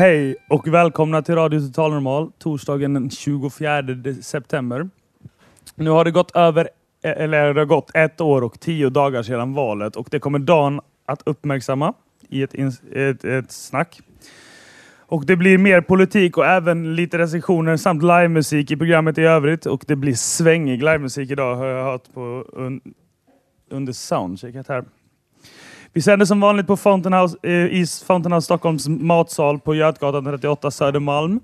Hej och välkomna till Radio Total Normal torsdagen den 24 september. Nu har det gått över e- eller det har gått ett år och tio dagar sedan valet och det kommer Dan att uppmärksamma i ett, ett, ett snack. Och det blir mer politik och även lite recensioner samt livemusik i programmet i övrigt. Och det blir svängig livemusik idag har jag hört på un, under soundchecket här. Vi sänder som vanligt på Fountain House, eh, i Fountain House Stockholms matsal på Götgatan 38 Södermalm.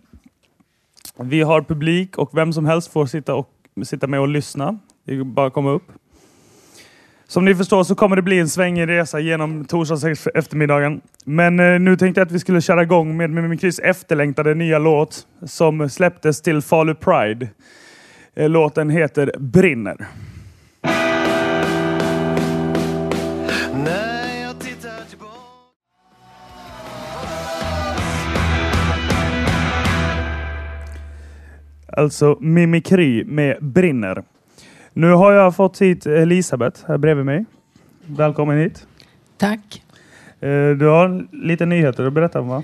Vi har publik och vem som helst får sitta, och, sitta med och lyssna. Det är bara att komma upp. Som ni förstår så kommer det bli en svängig resa genom torsdags eftermiddagen. Men eh, nu tänkte jag att vi skulle köra igång med Mimikrys efterlängtade nya låt som släpptes till Falu Pride. Eh, låten heter Brinner. Alltså Mimikry med Brinner. Nu har jag fått hit Elisabeth här bredvid mig. Välkommen hit. Tack. Eh, du har lite nyheter att berätta om va?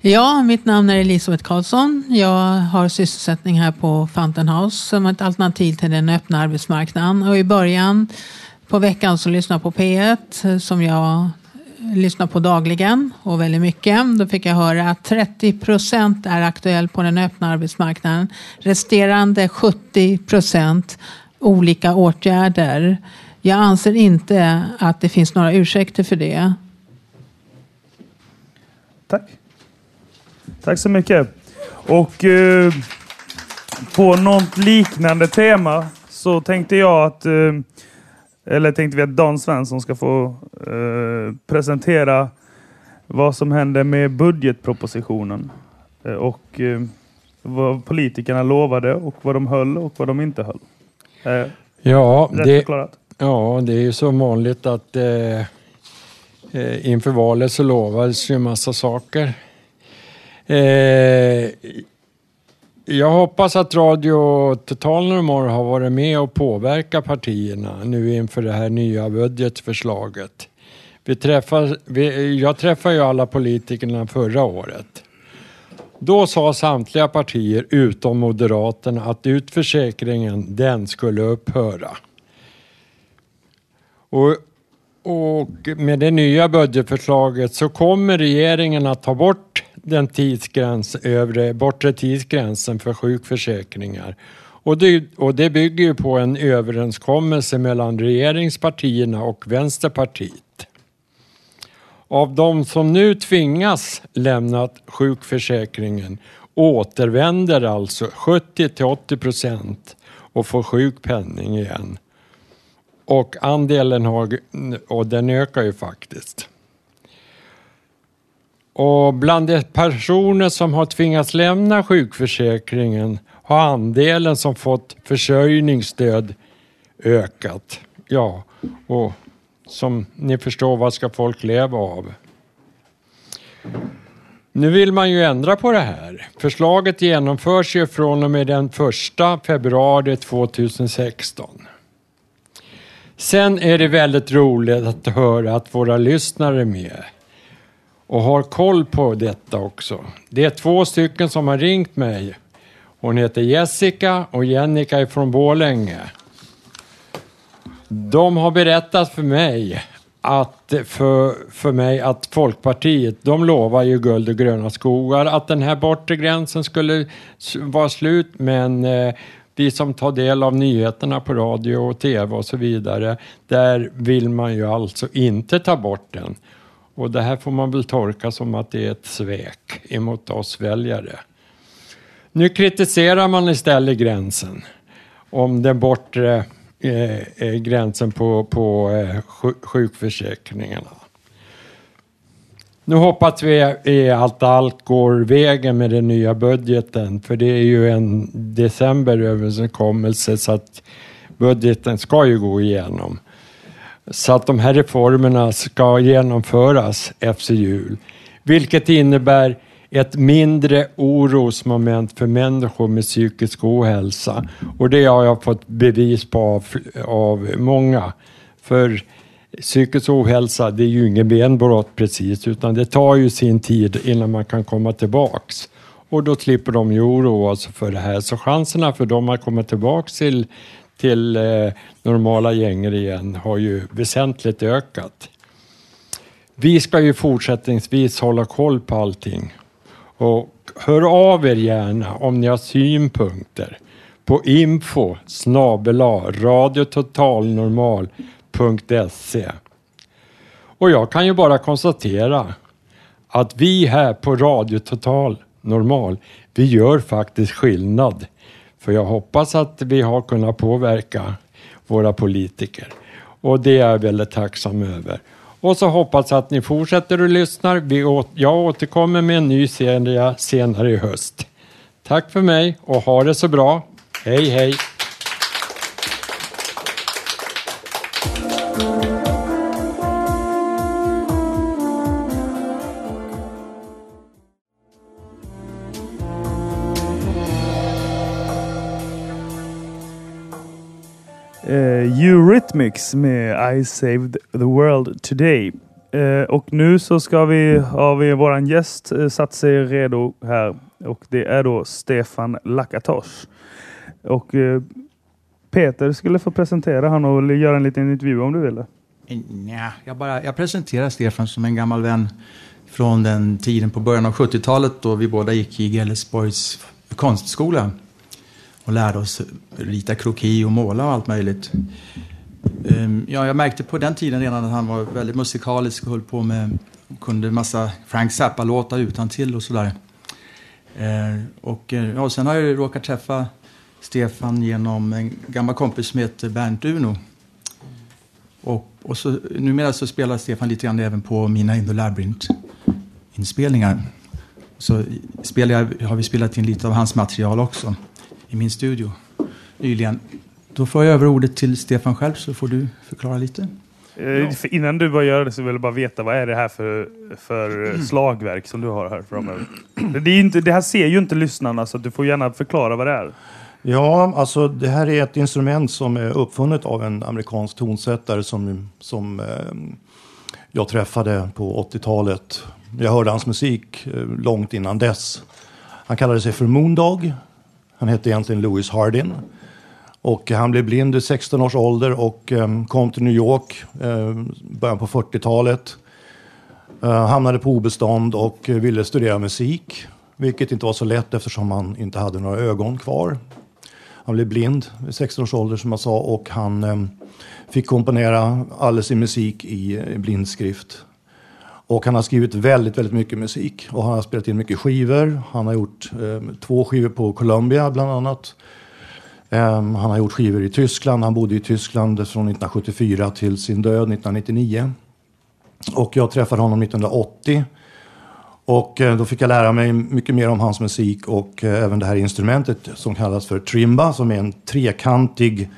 Ja, mitt namn är Elisabeth Karlsson. Jag har sysselsättning här på Fountain House som ett alternativ till den öppna arbetsmarknaden. Och I början på veckan så lyssnade jag på P1 som jag lyssnar på dagligen och väldigt mycket. Då fick jag höra att 30 procent är aktuell på den öppna arbetsmarknaden. Resterande 70 procent olika åtgärder. Jag anser inte att det finns några ursäkter för det. Tack. Tack så mycket. Och eh, på något liknande tema så tänkte jag att eh, eller tänkte vi att Dan Svensson ska få eh, presentera vad som händer med budgetpropositionen. Eh, och eh, vad politikerna lovade och vad de höll och vad de inte höll. Eh, ja, det, förklarat? ja, det är ju så vanligt att eh, eh, inför valet så lovades ju massa saker. Jag hoppas att Radio Total Normal har varit med och påverkat partierna nu inför det här nya budgetförslaget. Vi träffar, vi, jag träffade ju alla politikerna förra året. Då sa samtliga partier utom Moderaterna att utförsäkringen, den skulle upphöra. Och, och med det nya budgetförslaget så kommer regeringen att ta bort den tidsgräns, övre, bortre tidsgränsen för sjukförsäkringar. Och det, och det bygger ju på en överenskommelse mellan regeringspartierna och Vänsterpartiet. Av de som nu tvingas lämna sjukförsäkringen återvänder alltså 70 till 80 procent och får sjukpenning igen. Och andelen har, och den ökar ju faktiskt. Och bland de personer som har tvingats lämna sjukförsäkringen har andelen som fått försörjningsstöd ökat. Ja, och som ni förstår, vad ska folk leva av? Nu vill man ju ändra på det här. Förslaget genomförs ju från och med den 1 februari 2016. Sen är det väldigt roligt att höra att våra lyssnare är med och har koll på detta också. Det är två stycken som har ringt mig. Hon heter Jessica och Jennica är från Borlänge. De har berättat för mig att för, för mig att Folkpartiet, de lovar ju guld och gröna skogar, att den här bortre gränsen skulle vara slut, men eh, vi som tar del av nyheterna på radio och tv och så vidare, där vill man ju alltså inte ta bort den. Och det här får man väl tolka som att det är ett svek emot oss väljare. Nu kritiserar man istället gränsen om den bortre eh, eh gränsen på, på eh, sjukförsäkringarna. Nu hoppas vi att allt går vägen med den nya budgeten, för det är ju en decemberöverenskommelse så att budgeten ska ju gå igenom. Så att de här reformerna ska genomföras efter jul, vilket innebär ett mindre orosmoment för människor med psykisk ohälsa. Och det har jag fått bevis på av, av många. För psykisk ohälsa, det är ju ingen benbrott precis, utan det tar ju sin tid innan man kan komma tillbaks. Och då slipper de ju oroa sig för det här. Så chanserna för dem att komma tillbaks till, till eh, normala gänger igen har ju väsentligt ökat. Vi ska ju fortsättningsvis hålla koll på allting. Och hör av er gärna om ni har synpunkter på info snabela radiototalnormal.se. Och jag kan ju bara konstatera att vi här på Radio Total Normal, vi gör faktiskt skillnad. För jag hoppas att vi har kunnat påverka våra politiker. Och det är jag väldigt tacksam över. Och så hoppas jag att ni fortsätter att lyssna. Jag återkommer med en ny serie senare i höst. Tack för mig och ha det så bra. Hej hej! Uh, Eurythmics med I saved the world today. Uh, och nu så ska vi, har vi våran gäst uh, satt sig redo här och det är då Stefan Lakatosh. Och uh, Peter skulle få presentera honom och göra en liten intervju om du ville. Nja, jag, bara, jag presenterar Stefan som en gammal vän från den tiden på början av 70-talet då vi båda gick i Gällesborgs konstskola och lärde oss rita kroki och måla och allt möjligt. Ehm, ja, jag märkte på den tiden redan att han var väldigt musikalisk och höll på med, kunde massa Frank Zappa-låtar utan till och sådär. Ehm, och eh, ja, sen har jag råkat träffa Stefan genom en gammal kompis som heter Bernt Uno. Och, och så, numera så spelar Stefan lite grann även på mina In the Labyrinth-inspelningar. Så spelar jag, har vi spelat in lite av hans material också i min studio nyligen. Då får jag över ordet till Stefan själv så får du förklara lite. Eh, ja. Innan du börjar göra det så vill jag bara veta vad är det här för, för mm. slagverk som du har här framöver? Det, är inte, det här ser ju inte lyssnarna så du får gärna förklara vad det är. Ja, alltså det här är ett instrument som är uppfunnet av en amerikansk tonsättare som, som eh, jag träffade på 80-talet. Jag hörde hans musik eh, långt innan dess. Han kallade sig för Moondog han hette egentligen Louis Hardin. Och han blev blind vid 16 års ålder och ehm, kom till New York ehm, början på 40-talet. Eh, hamnade på obestånd och ville studera musik. Vilket inte var så lätt eftersom han inte hade några ögon kvar. Han blev blind vid 16 års ålder som jag sa och han ehm, fick komponera all sin musik i blindskrift. Och han har skrivit väldigt, väldigt mycket musik och han har spelat in mycket skivor. Han har gjort eh, två skivor på Columbia bland annat. Eh, han har gjort skivor i Tyskland. Han bodde i Tyskland från 1974 till sin död 1999. Och jag träffade honom 1980. Och eh, då fick jag lära mig mycket mer om hans musik och eh, även det här instrumentet som kallas för trimba som är en trekantig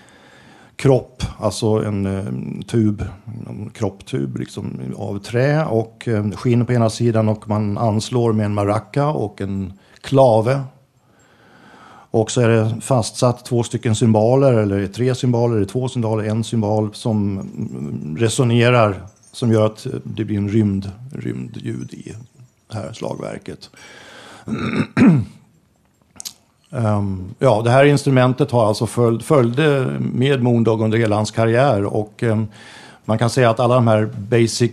kropp, alltså en, eh, tub, en kropptub liksom, av trä och eh, skinn på ena sidan och man anslår med en maraca och en klave. Och så är det fastsatt två stycken symboler, eller tre symboler, eller två symboler, en symbol som mm, resonerar, som gör att eh, det blir en rymd, rymdljud i det här slagverket. Um, ja, det här instrumentet har alltså följd, följde med Moondog under hela hans karriär och um, Man kan säga att alla de här basic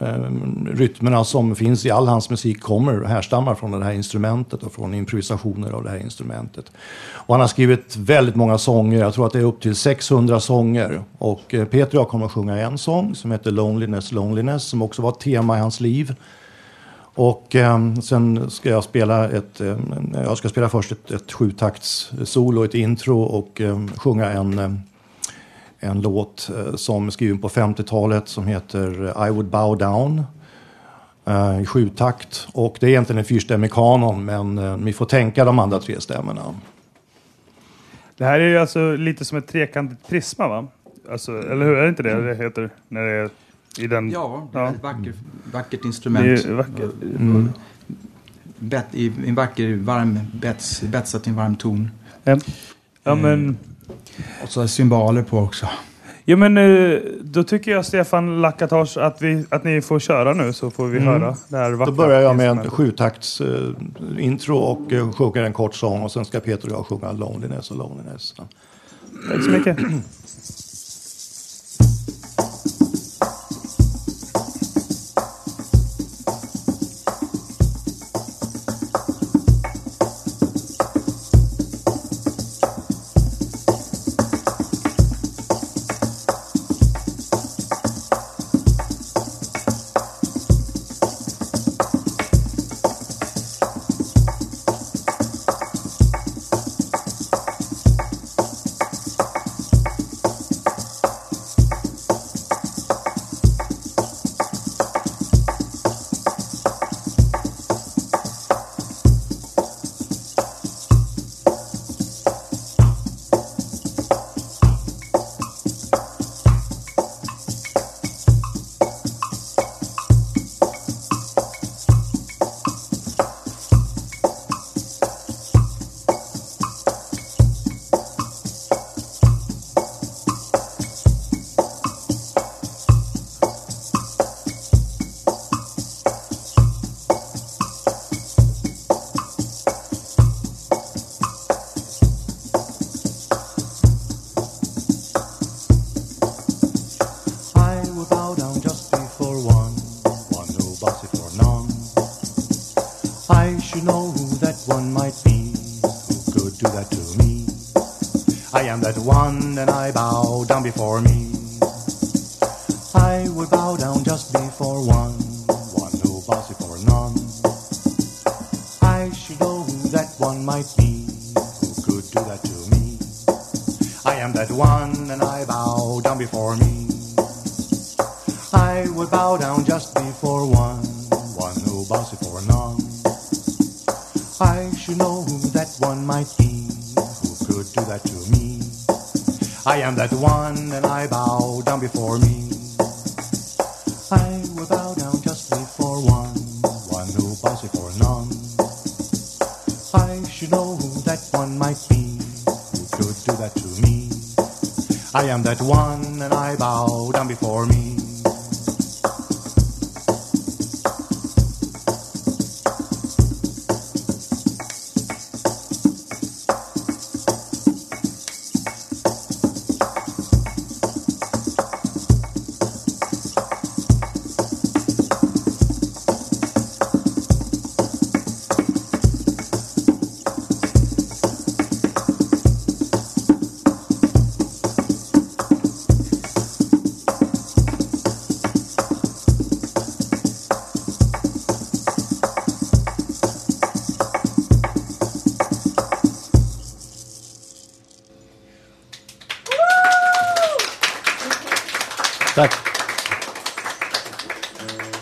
ehm, rytmerna som finns i all hans musik kommer härstammar från det här instrumentet och från improvisationer av det här instrumentet. Och han har skrivit väldigt många sånger, jag tror att det är upp till 600 sånger. Och eh, Peter och jag kommer att sjunga en sång som heter Loneliness, Loneliness som också var ett tema i hans liv. Och eh, sen ska jag spela ett, eh, jag ska spela först ett, ett sjutakts solo, ett intro och eh, sjunga en, ehm, en låt eh, som är skriven på 50-talet som heter I would bow down eh, i sjutakt. Och det är egentligen en fyrstämmig kanon men eh, ni får tänka de andra tre stämmorna. Det här är ju alltså lite som ett trekantigt prisma va? Alltså, eller hur? Är det inte det det heter? När det är i den... Ja, det är ett vacker, vackert Det instrument. är vackert. Mm. Bet, I en vacker, varm, bets, betsat i en varm ton. Ja, ja men... Och så cymbaler på också. Ja men eh, då tycker jag Stefan Lakatos att, vi, att ni får köra nu så får vi Mm. höra det här Då vackra börjar jag med en sjutakts eh, intro och eh, sjunger en kort sång och sen ska Peter och jag sjunga Loneliness och Loneliness. Tack så mycket. am that one, and I bow down before me. Loneliness,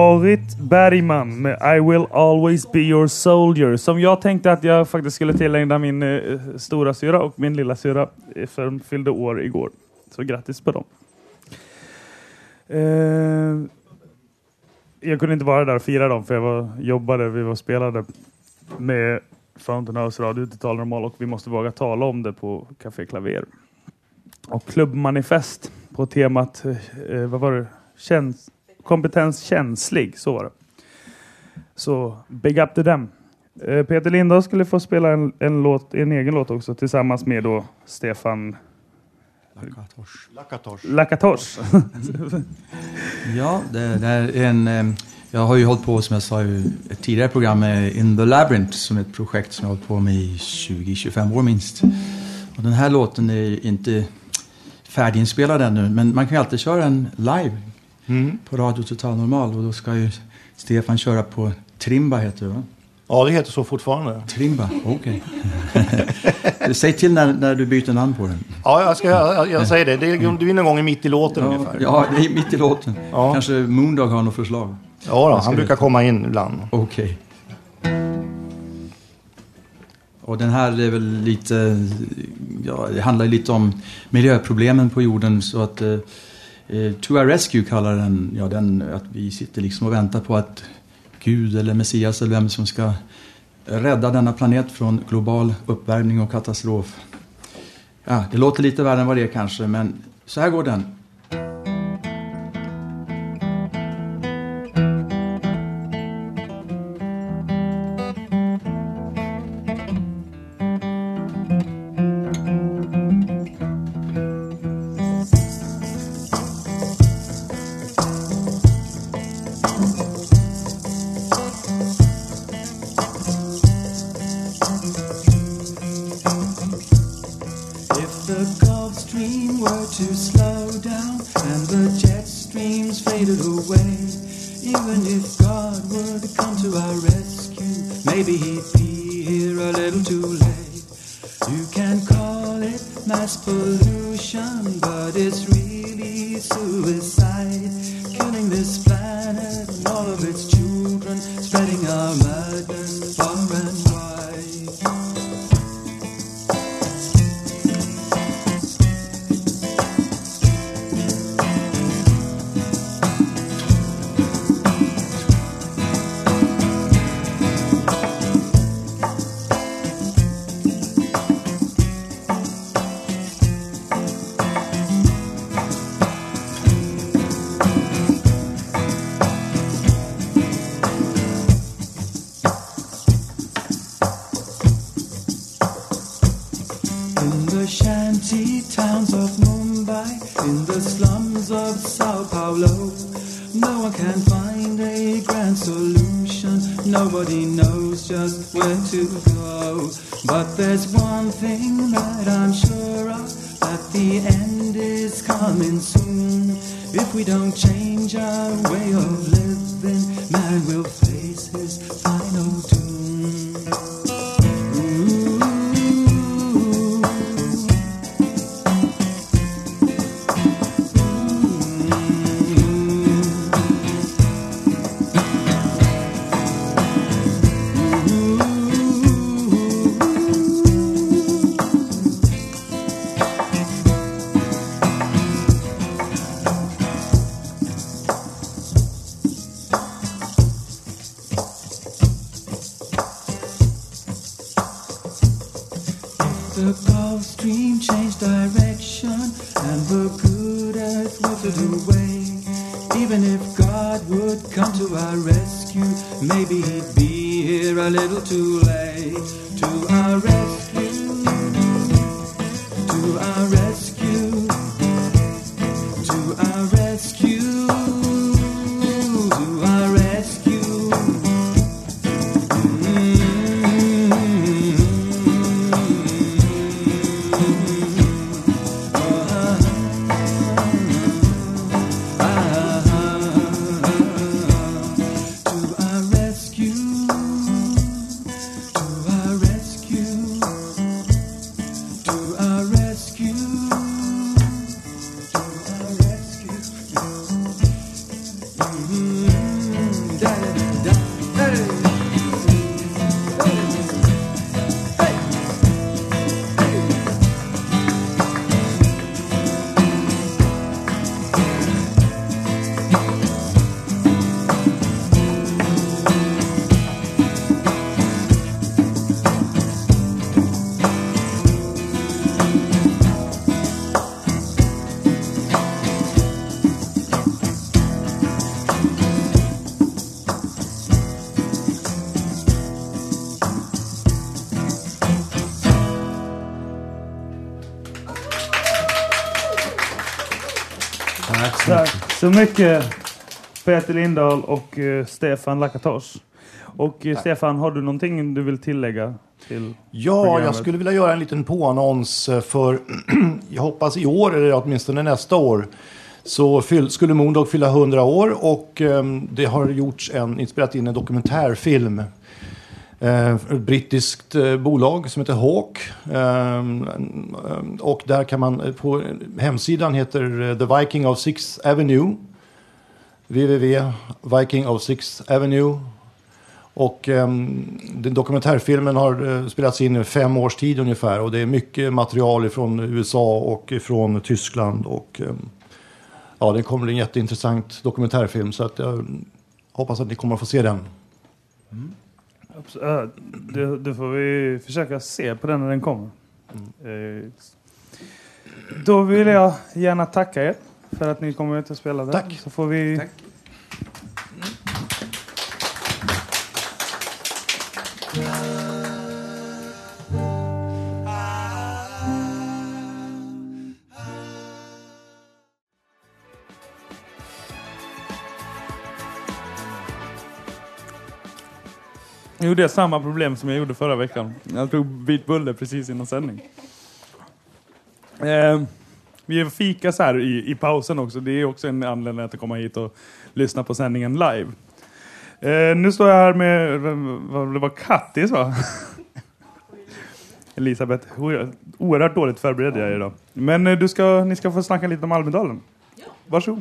Marit Bergman med I will always be your soldier. Som jag tänkte att jag faktiskt skulle tillägna min eh, stora syra och min lilla syra eh, för de fyllde år igår. Så grattis på dem. Eh, jag kunde inte vara där och fira dem för jag var, jobbade, vi var och spelade med Fountain House Radio till Normal och vi måste våga tala om det på Café Klaver. Och klubbmanifest på temat, eh, eh vad var det? Käns kompetens känslig, så var det. Så big up to them. Eh, Peter Lindahl skulle få spela en, en, låt, en egen låt också tillsammans med då Stefan Lakatosh. Lakatosh. Ja, det, det är en... eh, Jag har ju hållit på, som jag sa i ett tidigare program, med In the Labyrinth, som är ett projekt som jag har hållit på med i 20-25 år minst. Och den här låten är inte färdiginspelad ännu, men man kan ju alltid köra den live på Radio Total Normal och då ska ju Stefan köra på Trimba heter det va? Ja, det heter så fortfarande. Trimba, okej. Säg till när, när du byter namn på den. Ja, jag, ska, jag, jag säger det. Det är, det är någon gång mitt i låten Ja, ungefär. ja, det är mitt i låten. Ja. Kanske Moondog har något förslag. Ja, då, han brukar det- komma in ibland. Okej. Och den här är väl lite, ja, det handlar lite om miljöproblemen på jorden så att eh, To Our Rescue kallar den, ja den, att vi sitter liksom och väntar på att Gud eller Messias eller vem som ska rädda denna planet från global uppvärmning och katastrof. Ja, det låter lite värre än vad det är kanske, men så här går den. Så mycket Peter Lindahl och eh, Stefan Lakatosh. Och eh, Stefan, har du någonting du vill tillägga? Till Ja, programmet? jag skulle vilja göra en liten påannons eh, för jag hoppas i år eller åtminstone nästa år så fyll, skulle Moondog fylla 100 år och ehm, det har gjorts en, inspelat in en dokumentärfilm. Eh, ett brittiskt eh, bolag som heter Hawk. Ehm, ehm, och där kan man eh, på hemsidan heter eh, The Viking of Sixth Avenue. www.viking of Sixth Avenue och ehm, den dokumentärfilmen har eh, spelats in i fem års tid ungefär. Och det är mycket material från USA och från Tyskland. Och ja, det kommer bli en jätteintressant dokumentärfilm. Så att jag hoppas att ni kommer att få se den. Mm äh, Det, det får vi försöka se på den när den kommer. Mm. Eh, Då vill jag gärna tacka er för att ni kommer ut och spelade. Tack. Så får vi... Jag gjorde samma problem som jag gjorde förra veckan. Jag tog bit bulle precis innan sändning. Eh, vi fika så här i, i pausen också. Det är också en anledning att komma hit och lyssna på sändningen live. Eh, nu står jag här med, vad det var Kattis va? Elisabeth, oerhört- dåligt förberedd jag är idag. Men eh, du ska, ni ska få snacka lite om Almedalen. Varsågod.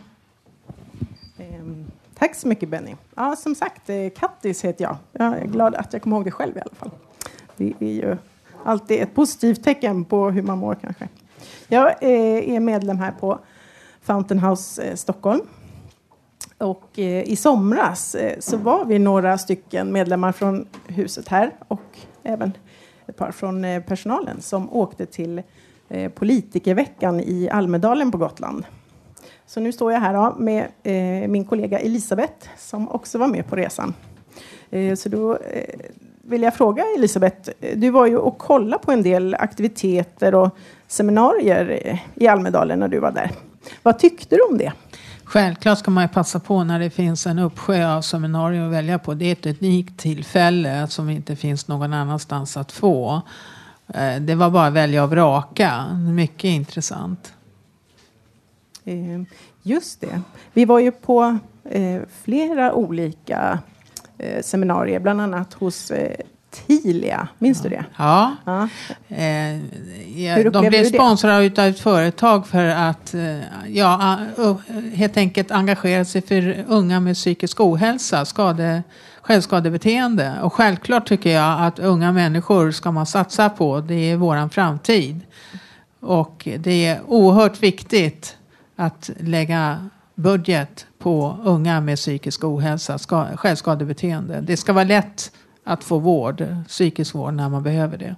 Tack så mycket Benny. Ja, som sagt, eh, Kattis heter jag. Jag är glad att jag kommer ihåg det själv i alla fall. Det är ju alltid ett positivt tecken på hur man mår kanske. Jag eh, är medlem här på Fountain House eh, Stockholm. Och i somras så var vi några stycken medlemmar från huset här och även ett par från personalen som åkte till politikerveckan i Almedalen på Gotland. Så nu står jag här då, med eh, min kollega Elisabeth som också var med på resan. Eh, så då eh, vill jag fråga Elisabeth, du var ju och kollade på en del aktiviteter och seminarier eh, i Almedalen när du var där. Vad tyckte du om det? Självklart ska man ju passa på när det finns en uppsjö av seminarier att välja på. Det är ett unikt tillfälle som inte finns någon annanstans att få. Eh, det var bara att välja och vraka. Mycket intressant. Eh, Just det. Vi var ju på eh, flera olika eh, seminarier, bland annat hos eh, Tilia. Minns du det? Ja. Ja. Eh, ja, de blev sponsrade av ett företag för att ja, helt enkelt engagera sig för unga med psykisk ohälsa, skade, självskadebeteende. Och självklart tycker jag att unga människor ska man satsa på. Det är våran framtid. Och det är oerhört viktigt att lägga budget på unga med psykisk ohälsa, ska, självskadebeteende. Det ska vara lätt att få vård, psykisk vård när man behöver det.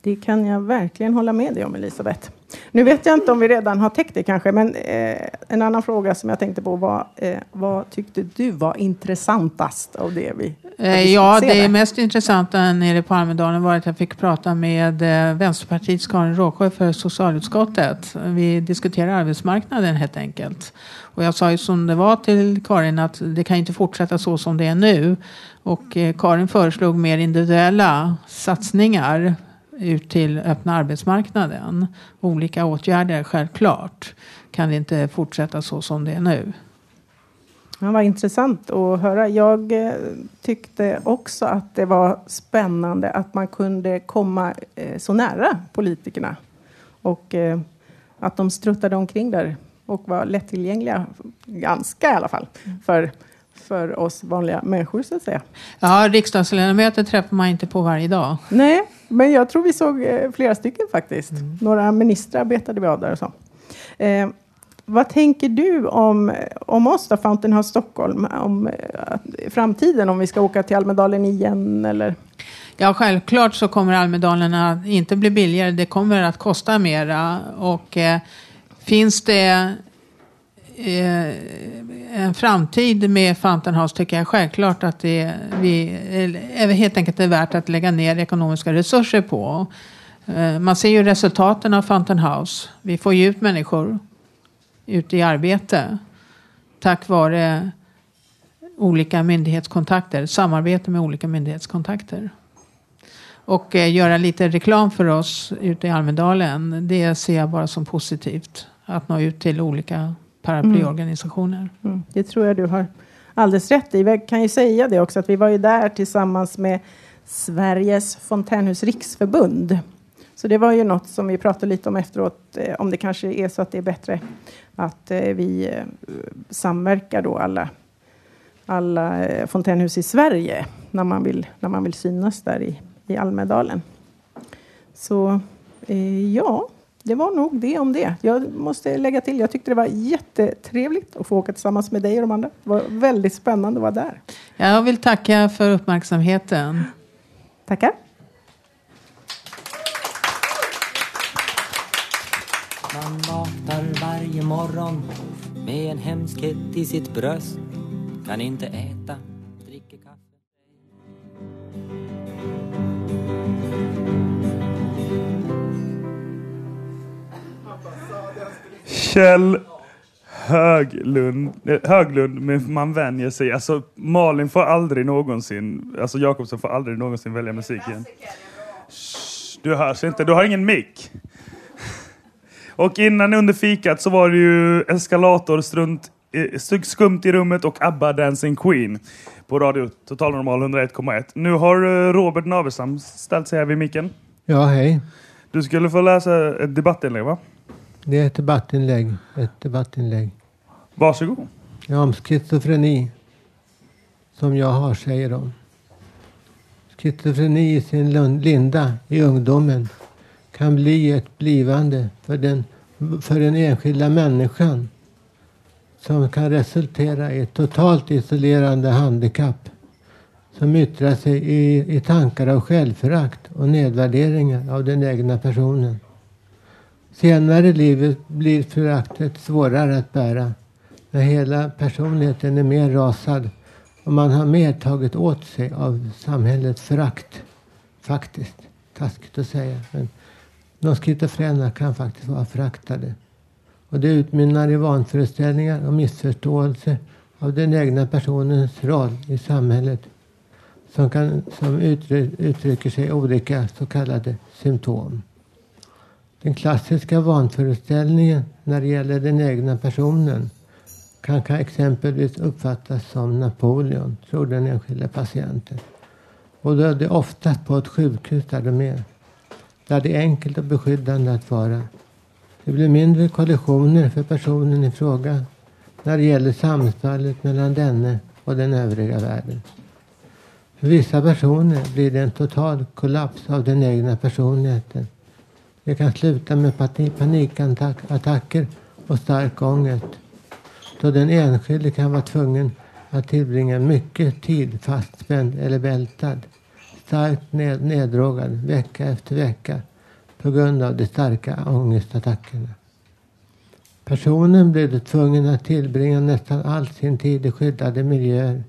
Det kan jag verkligen hålla med dig om, Elisabeth. Nu vet jag inte om vi redan har täckt det kanske, men eh, en annan fråga som jag tänkte på var eh, vad tyckte du var intressantast av det vi Eh, Ja, det diskuterade? mest intressanta nere på Almedalen var att jag fick prata med eh, Vänsterpartiets Karin Råsjö för socialutskottet. Vi diskuterar arbetsmarknaden helt enkelt. Och jag sa ju som det var till Karin att det kan inte fortsätta så som det är nu. Och eh, Karin föreslog mer individuella satsningar ut till öppna arbetsmarknaden. Olika åtgärder, självklart. Kan det inte fortsätta så som det är nu. Ja, vad intressant att höra. Jag eh, tyckte också att det var spännande att man kunde komma eh, så nära politikerna. Och eh, att de struttade omkring där och var lättillgängliga, ganska i alla fall, för, för oss vanliga människor så att säga. Ja, riksdagsledamöter träffar man inte på varje dag. Nej, men jag tror vi såg eh, flera stycken faktiskt. Några ministrar betade vi av där och så. Eh, vad tänker du om, om oss då, Fountain House Stockholm? Om eh, framtiden, om vi ska åka till Almedalen igen eller? Ja, självklart så kommer Almedalen att inte bli billigare. Det kommer att kosta mera. Och eh, finns det Eh, en framtid med Fountain House tycker jag självklart att det vi, eh, är helt enkelt är värt att lägga ner ekonomiska resurser på. Eh, man ser ju resultaten av Fountain House. Vi får ju ut människor ute i arbete tack vare olika myndighetskontakter, samarbete med olika myndighetskontakter. Och eh, göra lite reklam för oss ute i Almedalen, det ser jag bara som positivt. Att nå ut till olika paraplyorganisationer. Mm. mm, det tror jag du har alldeles rätt i. Vi kan ju säga det också att vi var ju där tillsammans med Sveriges Fontänhus Riksförbund. Så det var ju något som vi pratade lite om efteråt, eh, om det kanske är så att det är bättre att eh, vi eh, samverkar då alla, alla fontänhus i Sverige när man vill, när man vill synas där i, i Almedalen. Så ja, det var nog det om det. Jag måste lägga till, jag tyckte det var jättetrevligt att få åka tillsammans med dig och de andra. Det var väldigt spännande att vara där. Jag vill tacka för uppmärksamheten. Tackar. Man vaknar varje morgon med en hemskhet i sitt bröst Kan inte äta, Kjell Höglund, eh, Höglund, men man vänjer sig. Alltså Malin får aldrig någonsin, alltså Jakobsen får aldrig någonsin välja musik igen. Shh, Du hörs inte, du har ingen mick. Och innan under fikat så var det ju eskalator, strunt, skumt i rummet och ABBA Dancing Queen på radio Total Normal 101,1. Nu har eh, Robert Navestam ställt sig här vid micken. Ja, hej. Du skulle få läsa ett debattinlägg va? Det är ett debattinlägg. Ett debattinlägg. Varsågod. Ja, om schizofreni. Som jag har, säger de. Schizofreni i sin linda i ungdomen kan bli ett blivande för den, för den enskilda människan som kan resultera i ett totalt isolerande handikapp som yttrar sig i, i tankar av självförakt och nedvärderingar av den egna personen. Senare i livet blir föraktet svårare att bära när hela personligheten är mer rasad och man har mer tagit åt sig av samhällets förakt. Faktiskt. Taskigt att säga. Men de schizofrena kan faktiskt vara föraktade. Och det utmynnar i vanföreställningar och missförståelse av den egna personens roll i samhället som, kan, som uttry- uttrycker sig i olika så kallade symptom. Den klassiska vanföreställningen när det gäller den egna personen kan, kan exempelvis uppfattas som Napoleon, tror den enskilda patienten. Och då är det oftast på ett sjukhus där de är. Där det är enkelt och beskyddande att vara. Det blir mindre kollisioner för personen i fråga när det gäller samspelet mellan denne och den övriga världen. För vissa personer blir det en total kollaps av den egna personligheten. Det kan sluta med panikattacker och stark ångest. Då den enskilde kan vara tvungen att tillbringa mycket tid fastspänd eller bältad. starkt ned, neddrogad vecka efter vecka på grund av de starka ångestattackerna. Personen blev då tvungen att tillbringa nästan all sin tid i skyddade miljöer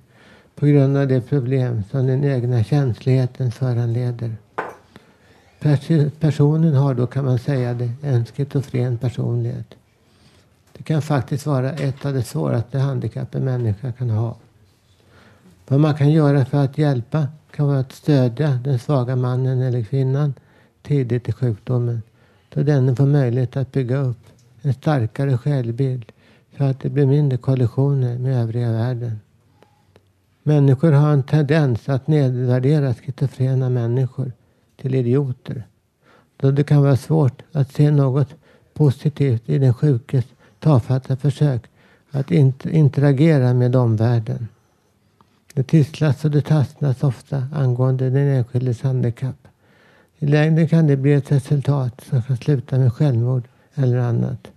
på grund av de problem som den egna känsligheten föranleder. Personen har då kan man säga en schizofren personlighet. Det kan faktiskt vara ett av de svåraste handikapp en människa kan ha. Vad man kan göra för att hjälpa kan vara att stödja den svaga mannen eller kvinnan tidigt i sjukdomen. Då denne får möjlighet att bygga upp en starkare självbild så att det blir mindre kollisioner med övriga världen. Människor har en tendens att nedvärdera schizofrena människor till idioter. Då det kan vara svårt att se något positivt i den sjukes tafatta försök att interagera med omvärlden. Det tisslas och det tassnas ofta angående den enskildes handikapp. I längden kan det bli ett resultat som kan sluta med självmord eller annat.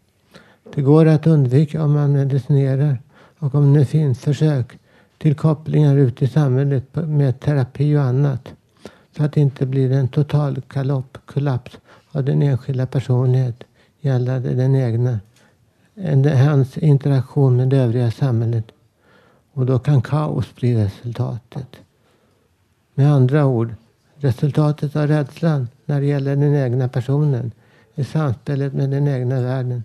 Det går att undvika om man medicinerar och om det finns försök till kopplingar ute i samhället med terapi och annat. Så att det inte blir en total kalopp, kollaps av den enskilda personlighet gällande den egna, hans interaktion med det övriga samhället. Och då kan kaos bli resultatet. Med andra ord, resultatet av rädslan när det gäller den egna personen i samspelet med den egna världen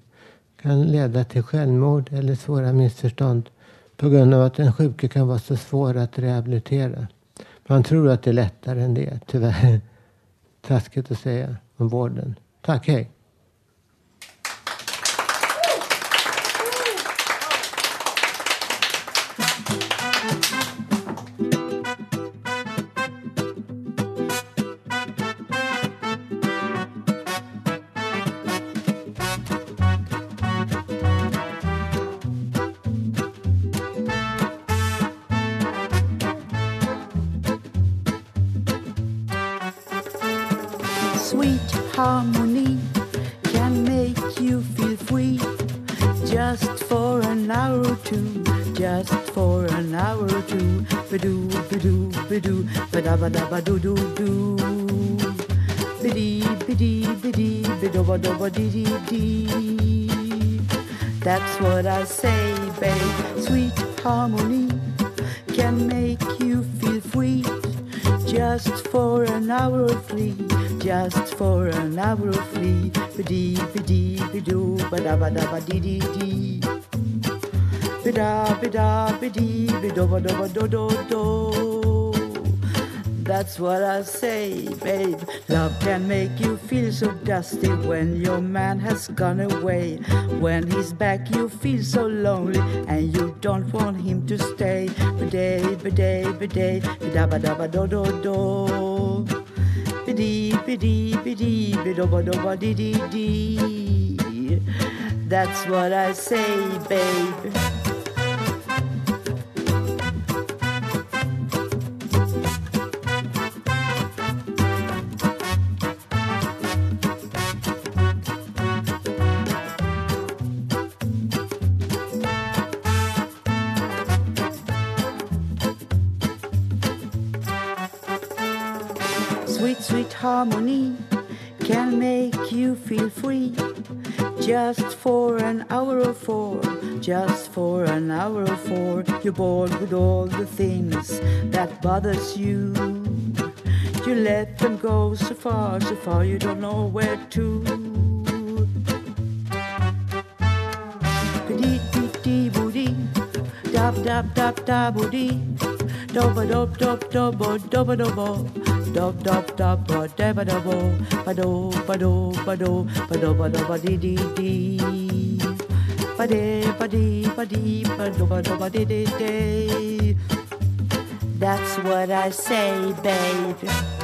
kan leda till självmord eller svåra missförstånd på grund av att den sjuke kan vara så svår att rehabilitera. Man tror att det är lättare än det, tyvärr. Taskigt att säga om vården. Tack, hej. Harmony can make you feel free just for an hour or two, just for an hour or two. Ba-doo, ba-doo, ba-doo, ba-da-ba-da-ba-doo-doo-doo. Biddy, biddy, biddy, bidoo-ba-doo-ba-dee-dee-dee. That's what I say, babe. Sweet harmony can make you feel free just for an hour or three, just for an hour or three. Bidee, bidee, bidoo, ba-da ba da ba dee dee dee. Bida, bida, bidee, bidoo ba do ba do do. That's what I say, babe. Love can make you feel so dusty when your man has gone away. When he's back, you feel so lonely and you don't want him to stay. Biday, biday, biday, bida da ba do do do dee dee doba doba dee dee dee. That's what I say, babe. Harmony can make you feel free. Just for an hour or four, just for an hour or four, you're bored with all the things that bothers you. You let them go so far, so far you don't know where to. Dee dab dab dab dab booty, doba dob dob dobo doba dobo, dob dob dob ba daba dobo, ba do ba do ba do ba do ba do ba dee dee dee, ba de ba dee ba dee ba do ba do ba dee dee dee. That's what I say, babe.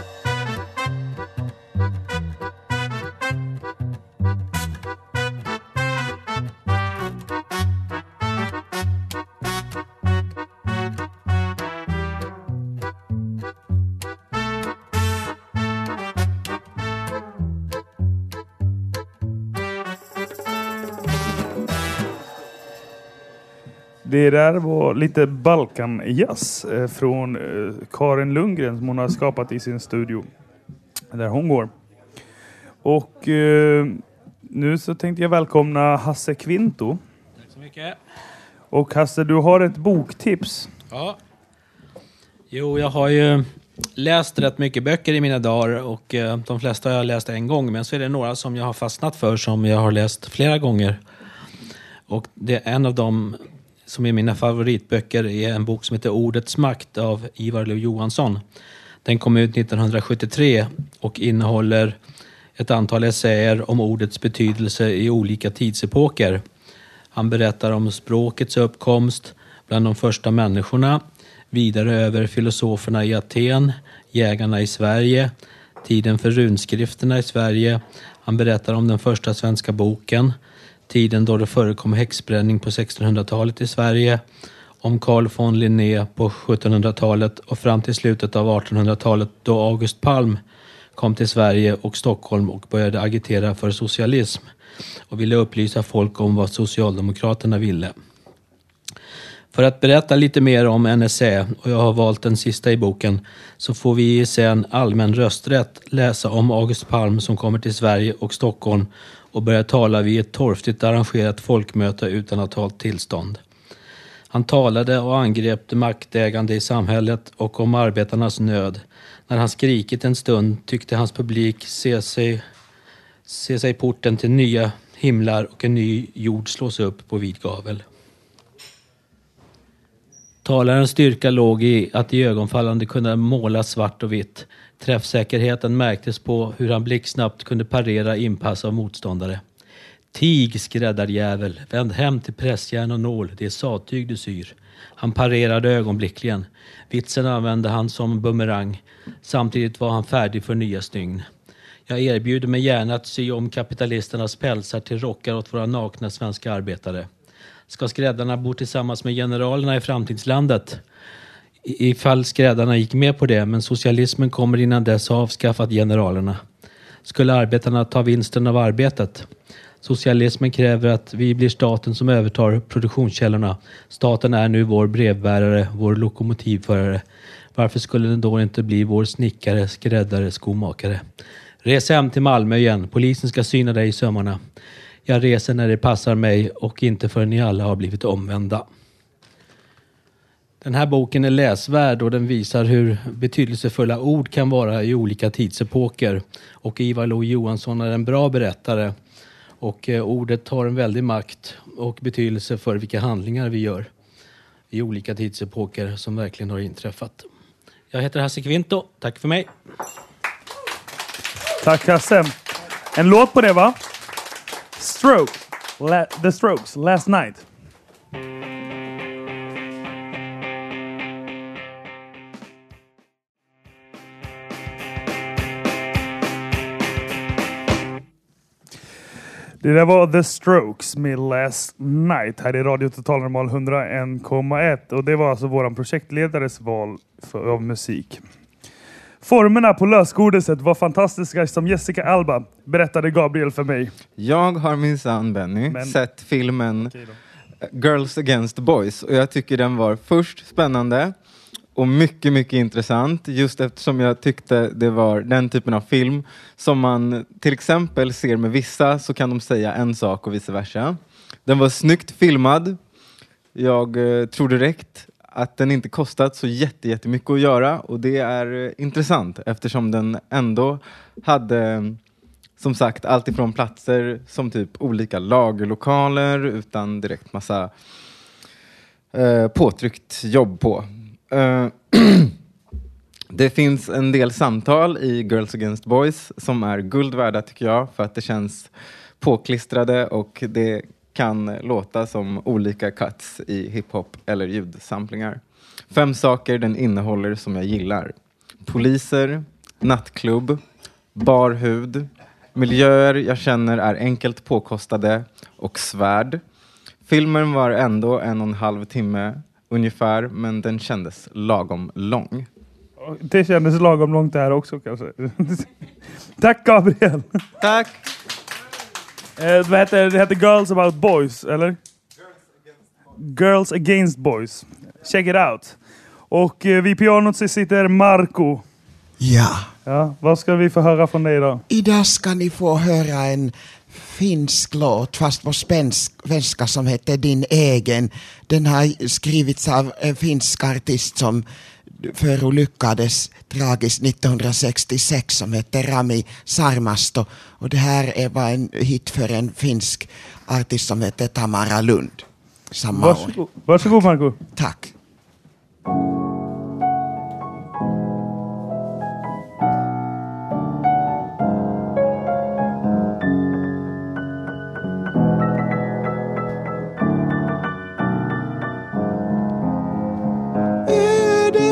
Det där var lite Balkan-jazz eh, från eh, Karin Lundgren som hon har skapat i sin studio där hon går. Och eh, nu så tänkte jag välkomna Hasse Kvinto. Tack så mycket. Och Hasse, du har ett boktips. Ja. Jo, jag har ju läst rätt mycket böcker i mina dagar och eh, de flesta har jag läst en gång. Men så är det några som jag har fastnat för som jag har läst flera gånger. Och det är en av dem som är mina favoritböcker är en bok som heter Ordets makt av Ivar Lo Johansson. Den kom ut 1973 och innehåller ett antal essäer om ordets betydelse i olika tidsepoker. Han berättar om språkets uppkomst bland de första människorna, vidare över filosoferna i Aten, jägarna i Sverige, tiden för runskrifterna i Sverige. Han berättar om den första svenska boken, tiden då det förekom häxbränning på 1600-talet i Sverige, om Carl von Linné på 1700-talet och fram till slutet av 1800-talet då August Palm kom till Sverige och Stockholm och började agitera för socialism och ville upplysa folk om vad Socialdemokraterna ville. För att berätta lite mer om en essä, och jag har valt den sista i boken, så får vi i essän Allmän rösträtt läsa om August Palm som kommer till Sverige och Stockholm och börjar tala vid ett torftigt arrangerat folkmöte utan att ha tillstånd. Han talade och angrep det maktägande i samhället och om arbetarnas nöd. När han skrikit en stund tyckte hans publik se sig, se sig porten till nya himlar och en ny jord slås upp på vid gavel. Talarens styrka låg i att i ögonfallande kunna måla svart och vitt. Träffsäkerheten märktes på hur han blixtsnabbt kunde parera inpass av motståndare. Tig skräddarjävel, vänd hem till pressjärn och nål, det är sattyg du syr. Han parerade ögonblickligen. Vitsen använde han som bumerang. Samtidigt var han färdig för nya stygn. Jag erbjuder mig gärna att sy om kapitalisternas pälsar till rockar åt våra nakna svenska arbetare. Ska skräddarna bo tillsammans med generalerna i framtidslandet? Ifall skräddarna gick med på det, men socialismen kommer innan dess ha avskaffat generalerna. Skulle arbetarna ta vinsten av arbetet? Socialismen kräver att vi blir staten som övertar produktionskällorna. Staten är nu vår brevbärare, vår lokomotivförare. Varför skulle den då inte bli vår snickare, skräddare, skomakare? Res hem till Malmö igen. Polisen ska syna dig i sömmarna. Jag reser när det passar mig och inte förrän ni alla har blivit omvända. Den här boken är läsvärd och den visar hur betydelsefulla ord kan vara i olika tidsepoker. Och Ivar Lo Johansson är en bra berättare. Och eh, ordet har en väldig makt och betydelse för vilka handlingar vi gör i olika tidsepoker som verkligen har inträffat. Jag heter Hasse Kvinto. Tack för mig. Tack Hasse. En låt på det va? Stroke. La The Strokes, Last Night. Det där var The Strokes med Last Night här i Radio Total Normal 101,1 och det var alltså våran projektledares val för, av musik. Formerna på lösgodiset var fantastiska som Jessica Alba, berättade Gabriel för mig. Jag har minsann, Benny, Men- sett filmen Girls Against Boys och jag tycker den var först spännande och mycket, mycket intressant just eftersom jag tyckte det var den typen av film som man till exempel ser med vissa så kan de säga en sak och vice versa. Den var snyggt filmad. Jag eh, tror direkt att den inte kostat så jätte, jättemycket att göra och det är eh, intressant eftersom den ändå hade som sagt allt ifrån platser som typ olika lagerlokaler utan direkt massa eh, påtryckt jobb på. Eh, det finns en del samtal i Girls Against Boys som är guld värda tycker jag för att det känns påklistrade och det kan låta som olika cuts i hiphop eller ljudsamplingar. Fem saker den innehåller som jag gillar. Poliser, nattklubb, barhud, miljöer jag känner är enkelt påkostade och svärd. Filmen var ändå en och en halv timme ungefär, men den kändes lagom lång. Det kändes lagom långt där också kanske. Tack Gabriel! Tack! Eh, vad heter, det heter Girls about Boys, eller? Girls Against Boys. Check it out. Och eh, vid pianot så sitter Marco. Ja. Ja, vad ska vi få höra från dig idag? Idag ska ni få höra en finsk låt, fast på svensk, svenska, som heter Din egen. Den har skrivits av en finsk artist som förolyckades tragiskt 1966 som heter Rami Sarmasto. Och det här är var en hit för en finsk artist som heter Tamara Lund. Samma år. Varsågod, Varsågod Marco. Tack.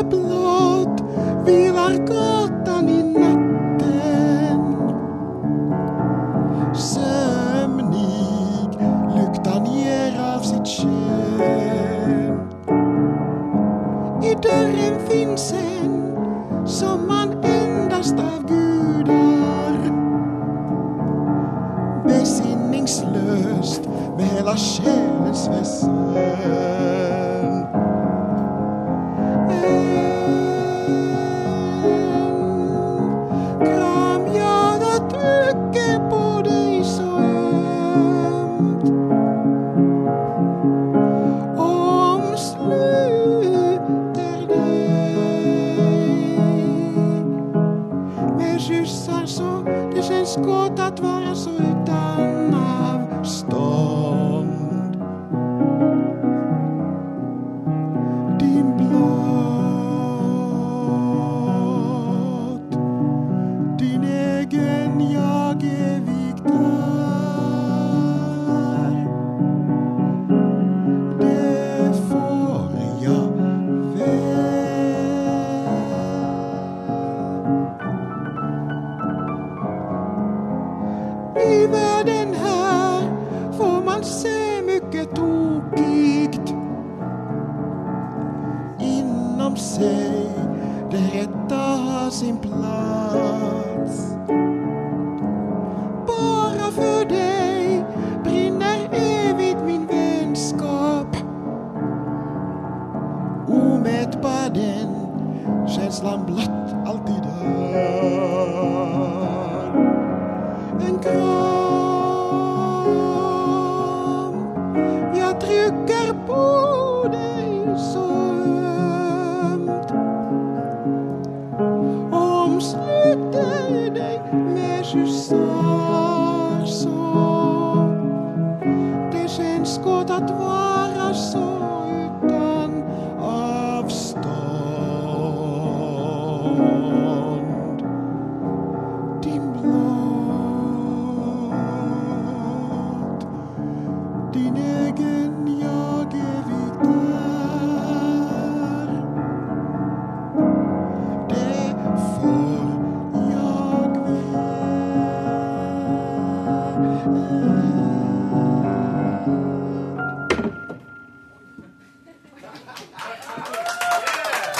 Blått vilar gatan i natten. Sömnig luktan ger av sitt kön. I dörren finns en som man endast av gudar besinningslöst med hela själens väsen.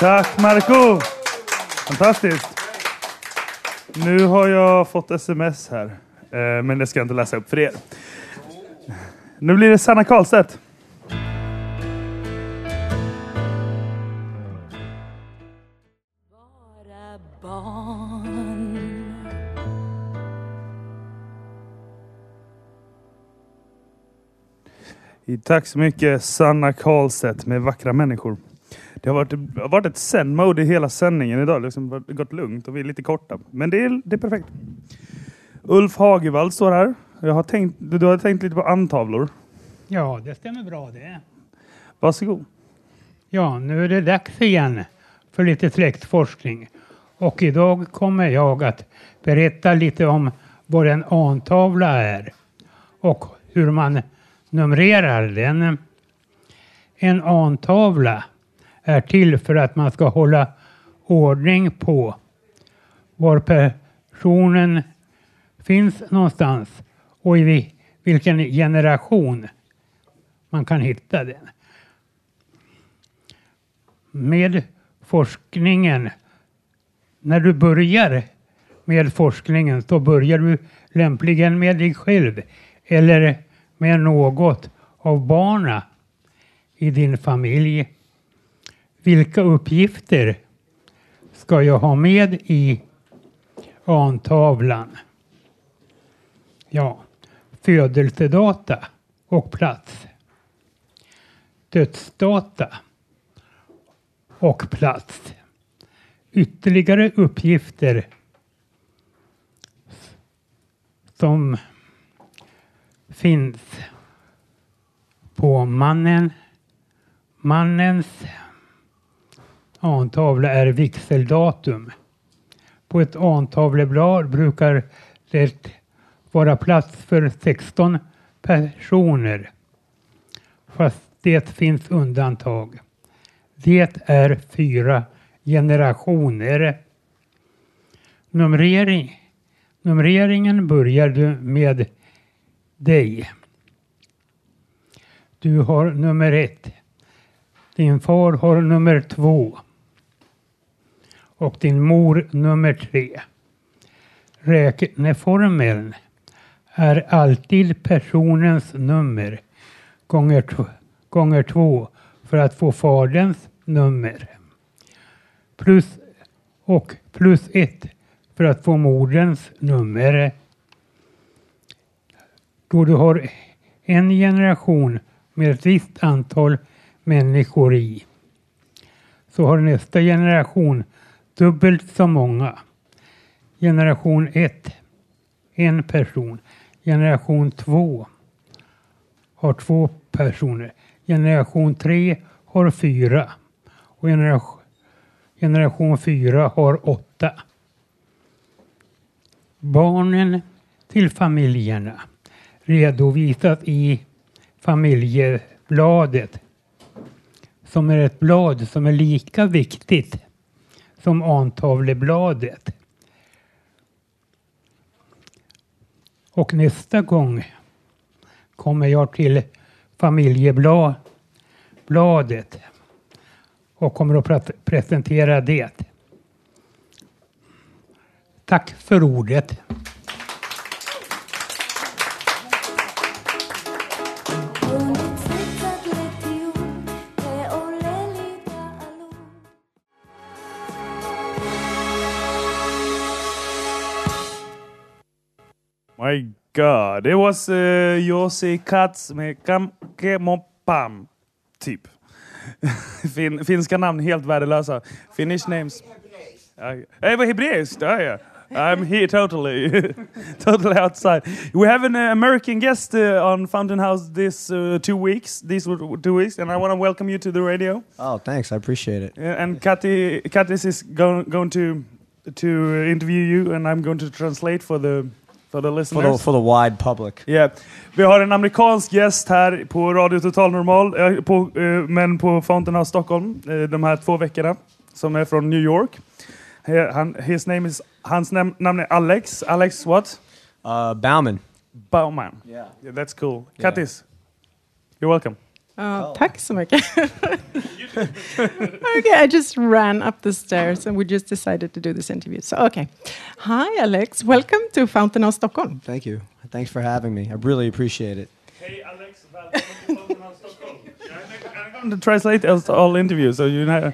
Tack Marco! Fantastiskt. Nu har jag fått sms här. Eh, Men det ska jag inte läsa upp för er. Nu blir det Sanna Karlstedt. Tack så mycket Sanna Karlstedt med Vackra människor. Det har varit, det har varit ett zen-mode i hela sändningen idag. Det har liksom gått lugnt och vi är lite korta. Men det är, det är perfekt. Ulf Hagevall står här. Jag har tänkt, du har tänkt lite på antavlor. Ja, det stämmer bra det. Varsågod. Ja, nu är det dags igen för lite släktforskning. Och idag kommer jag att berätta lite om vad en antavla är och hur man numrerar den. En antavla är till för att man ska hålla ordning på var personen finns någonstans och i vilken generation man kan hitta den. Med forskningen, när du börjar med forskningen så börjar du lämpligen med dig själv eller med något av barna i din familj? Vilka uppgifter ska jag ha med i antavlan? Ja, födelsedata och plats. Dödsdata och plats. Ytterligare uppgifter som finns på mannen. Mannens antavla är vigseldatum. På ett antavleblad brukar det vara plats för 16 personer. Fast det finns undantag. Det är fyra generationer. Numrering. Numreringen börjar du med dig. Du har nummer ett. Din far har nummer två. Och din mor nummer tre. Räkneformeln är alltid personens nummer gånger, gånger två för att få faderns nummer. Plus, och plus ett för att få moderns nummer. Då du har en generation med ett visst antal människor i så har nästa generation dubbelt så många. Generation 1, en person. Generation 2 har två personer. Generation 3 har fyra. Och generation, generation 4 har åtta. Barnen till familjerna redovisas i familjebladet som är ett blad som är lika viktigt som antavlebladet. Och nästa gång kommer jag till familjebladet och kommer att presentera det. Tack för ordet. God. It was uh, Josie Katz med Kam Kemopam. Typ. fin finska namn helt värdelösa. Finnish names. Det var hebreiskt. Ja, ja. I'm here totally, totally outside. We have an uh, American guest uh, on Fountain House this uh, two weeks. These two weeks, and I want to welcome you to the radio. Oh, thanks. I appreciate it. And Kati, Katis is going going to to interview you, and I'm going to translate for the for the For listeners. the, for the wide public. Yeah. Vi har en amerikansk gäst här på Radio Total Normal, eh, på, eh, men på Fountain House Stockholm eh, de här två veckorna, som är från New York. Han, his name is, hans nam, namn är Alex. Alex what? Uh, Bauman. Bauman. Yeah. yeah that's cool. Kattis, you're welcome. Ja, Tack så mycket. okay, I just ran up the stairs and we just decided to do this interview. So, okay. Hi, Alex. Welcome to Fountain of Stockholm. Thank you. Thanks for having me. I really appreciate it. I'm to translate all- interviews. So you know.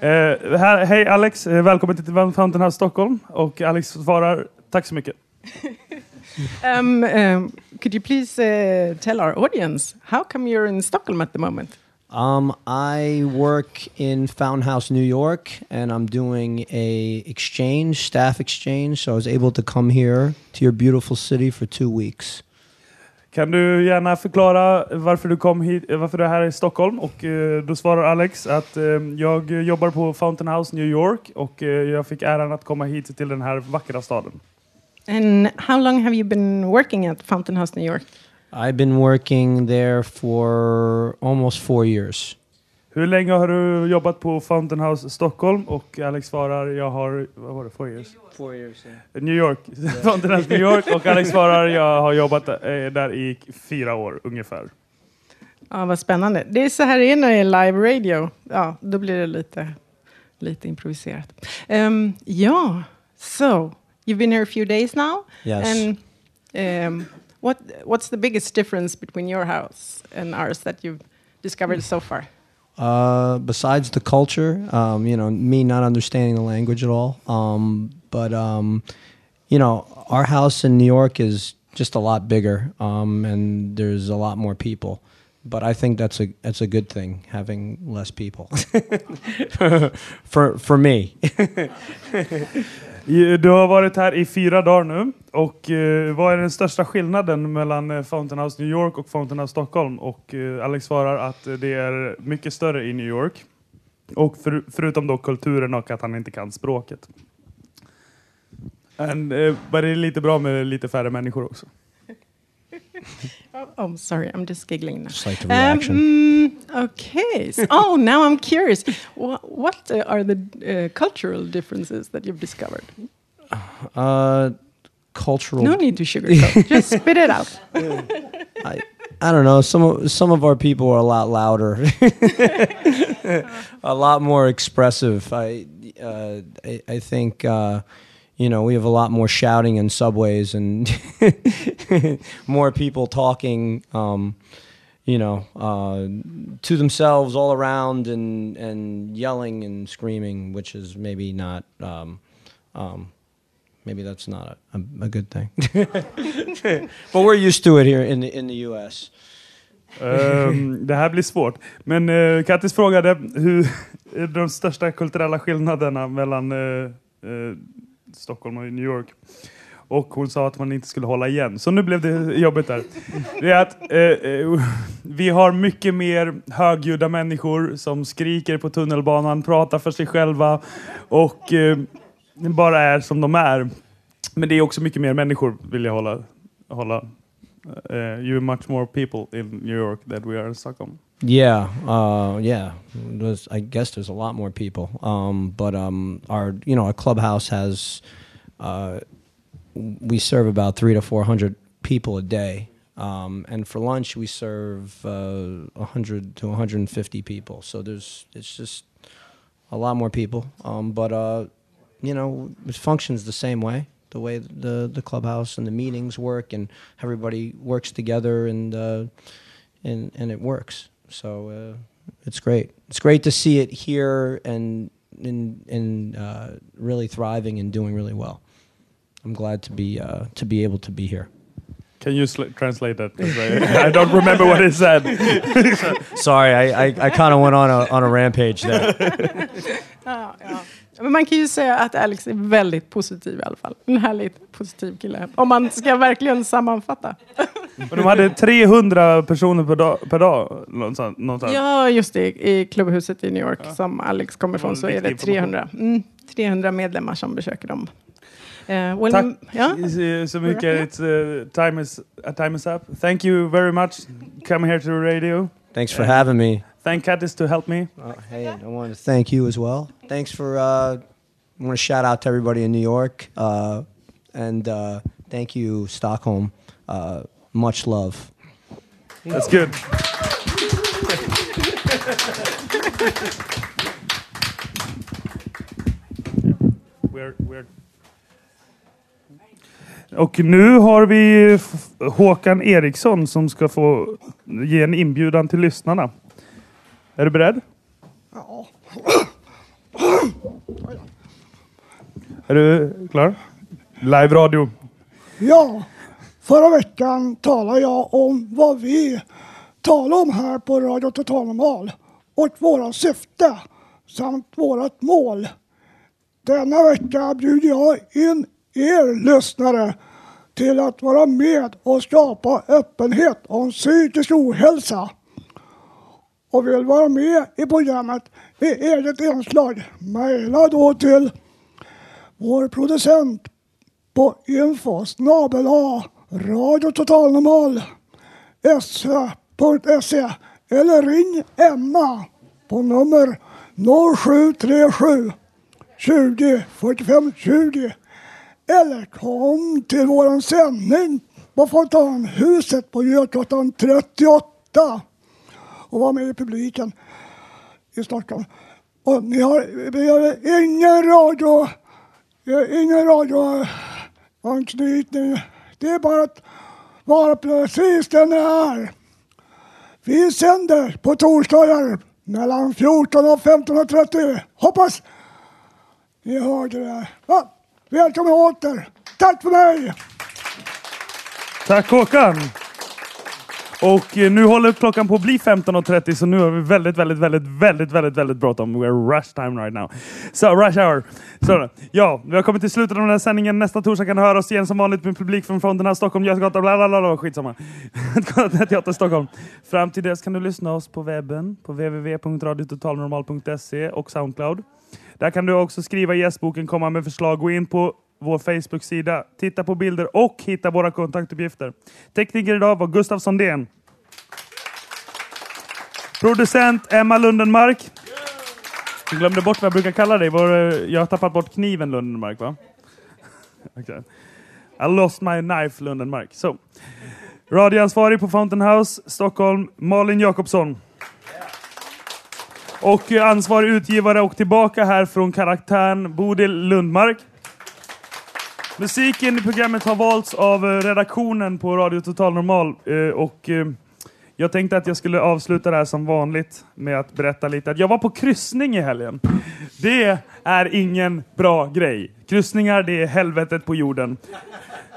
Eh, här, hej Alex, välkommen till Fountain House Stockholm. Och Alex svarar, tack så mycket. Um, um, could you please uh, tell our audience how come you're in Stockholm at the moment? Um, I work in Fountain House, New York, and I'm doing a exchange, staff exchange. So I was able to come here to your beautiful city for two weeks. Kan du gärna förklara varför du kom hit, eh, varför du är här i Stockholm? Och eh, då svarar Alex att eh, jag jobbar på Fountain House New York och eh, jag fick äran att komma hit till den här vackra staden. And how long have you been working at Fountain House New York? I've been working there for almost four years. Hur länge har du jobbat på Fountain House Stockholm? Och Alex svarar, jag har, vad var det, four years? Four years. New York. Fountain House New York. Och Alex svarar, jag har jobbat eh, där i fyra år ungefär. Ja, vad spännande. Det är så här det är när det är live radio. Ja, då blir det lite, lite improviserat. Um, ja, so you've been here a few days now. Yes. And um, what what's the biggest difference between your house and ours that you've discovered so far? Uh, besides the culture, um, you know, me not understanding the language at all. Um, but um, you know, our house in New York is just a lot bigger, um, and there's a lot more people. But I think that's a that's a good thing having less people. for for me. Du har varit här i fyra dagar nu. Och eh, vad är den största skillnaden mellan eh, Fountain House New York och Fountain House Stockholm? Och eh, Alex svarar att eh, det är mycket större i New York. Och för, förutom då kulturen och att han inte kan språket. And, eh, men det är lite bra med lite färre människor också. Oh, I'm sorry, I'm just giggling now. Just like the reaction. mm, okay. So, oh, now I'm curious. What, what uh, are the uh, cultural differences that you've discovered? Uh, cultural. No need to sugarcoat. just spit it out. I, I don't know. Some of, some of our people are a lot louder, a lot more expressive. I uh, I, I think uh, you know we have a lot more shouting in subways and more people talking. Um, you know, uh, to themselves all around and and yelling and screaming, which is maybe not. Um, um, maybe that's not a, a, a good thing. but we're used to it here in the, in the U.S. Ehm, det här blir svårt. Men uh, Kattis frågade hur är de största kulturella skillnaderna mellan eh, eh, Stockholm och New York. Och hon sa att man inte skulle hålla igen. Så nu blev det jobbigt där. Det är att eh, eh, vi har mycket mer högljudda människor som skriker på tunnelbanan, pratar för sig själva och eh, bara är som de är. Men det är också mycket mer människor vill jag hålla. hålla. Uh, you much more people in New York than we are in Stockholm. Yeah, uh, yeah. There's, I guess there's a lot more people. Um, but um, our, you know, our clubhouse has, uh, we serve about three to four hundred people a day. Um, and for lunch we serve uh, 100 to 150 people. So there's, it's just a lot more people. Um, but uh, you know, it functions the same way. The way the the clubhouse and the meetings work, and everybody works together, and uh, and and it works. So uh, it's great. It's great to see it here and and and uh, really thriving and doing really well. I'm glad to be uh, to be able to be here. Can you sl- translate that? I, I don't remember what it said. Sorry, I I, I kind of went on a on a rampage there. Ja, ja. Men man kan ju säga att Alex är väldigt positiv i alla fall. En härligt positiv kille. Om man ska verkligen sammanfatta. Men de hade 300 personer per dag, per dag någonstans. Ja, just det. I klubbhuset i New York som Alex kommer ifrån så är det viktig information. 300, mm, 300 medlemmar som besöker dem. Eh, well, Tack ja. så- så mycket. It's, uh, time, is, uh, time is up. Thank you very much. Come here to the radio. Thanks for having me. Thank Kattis to help me. Uh, hey, I want to thank you as well. Thanks for. Uh, I want to shout out to everybody in New York, uh, and uh, thank you, Stockholm. Uh, much love. That's good. We're, we're... Och nu har vi Håkan Eriksson som ska få ge en inbjudan till lyssnarna. Är du beredd? Ja. Är du klar? Live radio. Ja, förra veckan talade jag om vad vi talar om här på Radio Total Normal och våra syfte samt vårat mål. Denna vecka bjuder jag in er lyssnare till att vara med och skapa öppenhet om psykisk ohälsa. Och vill vara med i programmet i eget inslag, mejla då till vår producent på info snabel a Radio e, eller ring Emma på nummer 0737 20 45 20 eller kom till våran sändning på Fontanhuset på Götgatan 38 och var med i publiken i Stockholm. Och ni har, vi har ingen radio, vi har ingen radioanknytning. Det är bara att vara precis den ni är. Vi sänder på torsdagar mellan 14 och 15.30. Hoppas ni hörde det. Ja, välkommen åter. Tack för mig! Tack Håkan! Och eh, nu håller klockan på att bli 15.30 så nu har vi väldigt, väldigt, väldigt, väldigt, väldigt, väldigt bråttom. We're rush time right now. So rush hour. Så, ja, vi har kommit till slutet av den här sändningen. Nästa torsdag kan du höra oss igen som vanligt med publik från fronten här Stockholm, Götgatan, bla bla bla, bla skitsamma. Teater Stockholm. Fram till dess kan du lyssna oss på webben på www.radiototalnormal.se och Soundcloud. Där kan du också skriva i gästboken, komma med förslag, gå in på vår Facebook-sida, titta på bilder och hitta våra kontaktuppgifter. Tekniker idag var Gustav Sondén. Producent Emma Lundenmark. Jag glömde bort vad jag brukar kalla dig. Eh, jag har tappat bort kniven Lundenmark va? Okay. I lost my knife Lundenmark. So. Radioansvarig på Fountain House, Stockholm, Malin Jakobsson. Och eh, ansvarig utgivare och tillbaka här från karaktären Bodil Lundmark. Musiken i programmet har valts av eh, redaktionen på Radio Total Normal eh, och eh, jag tänkte att jag skulle avsluta det här som vanligt med att berätta lite att jag var på kryssning i helgen. Det är ingen bra grej. Kryssningar, det är helvetet på jorden.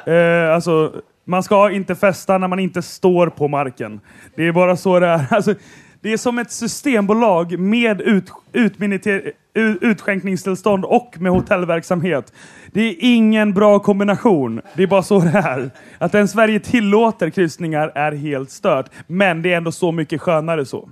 Eh, alltså, man ska inte festa när man inte står på marken. Det är bara så det är. Alltså, det är som ett systembolag med ut, utminiter- utskänkningstillstånd och med hotellverksamhet. Det är ingen bra kombination. Det är bara så det är. Att en Sverige tillåter kryssningar är helt stört. Men det är ändå så mycket skönare så.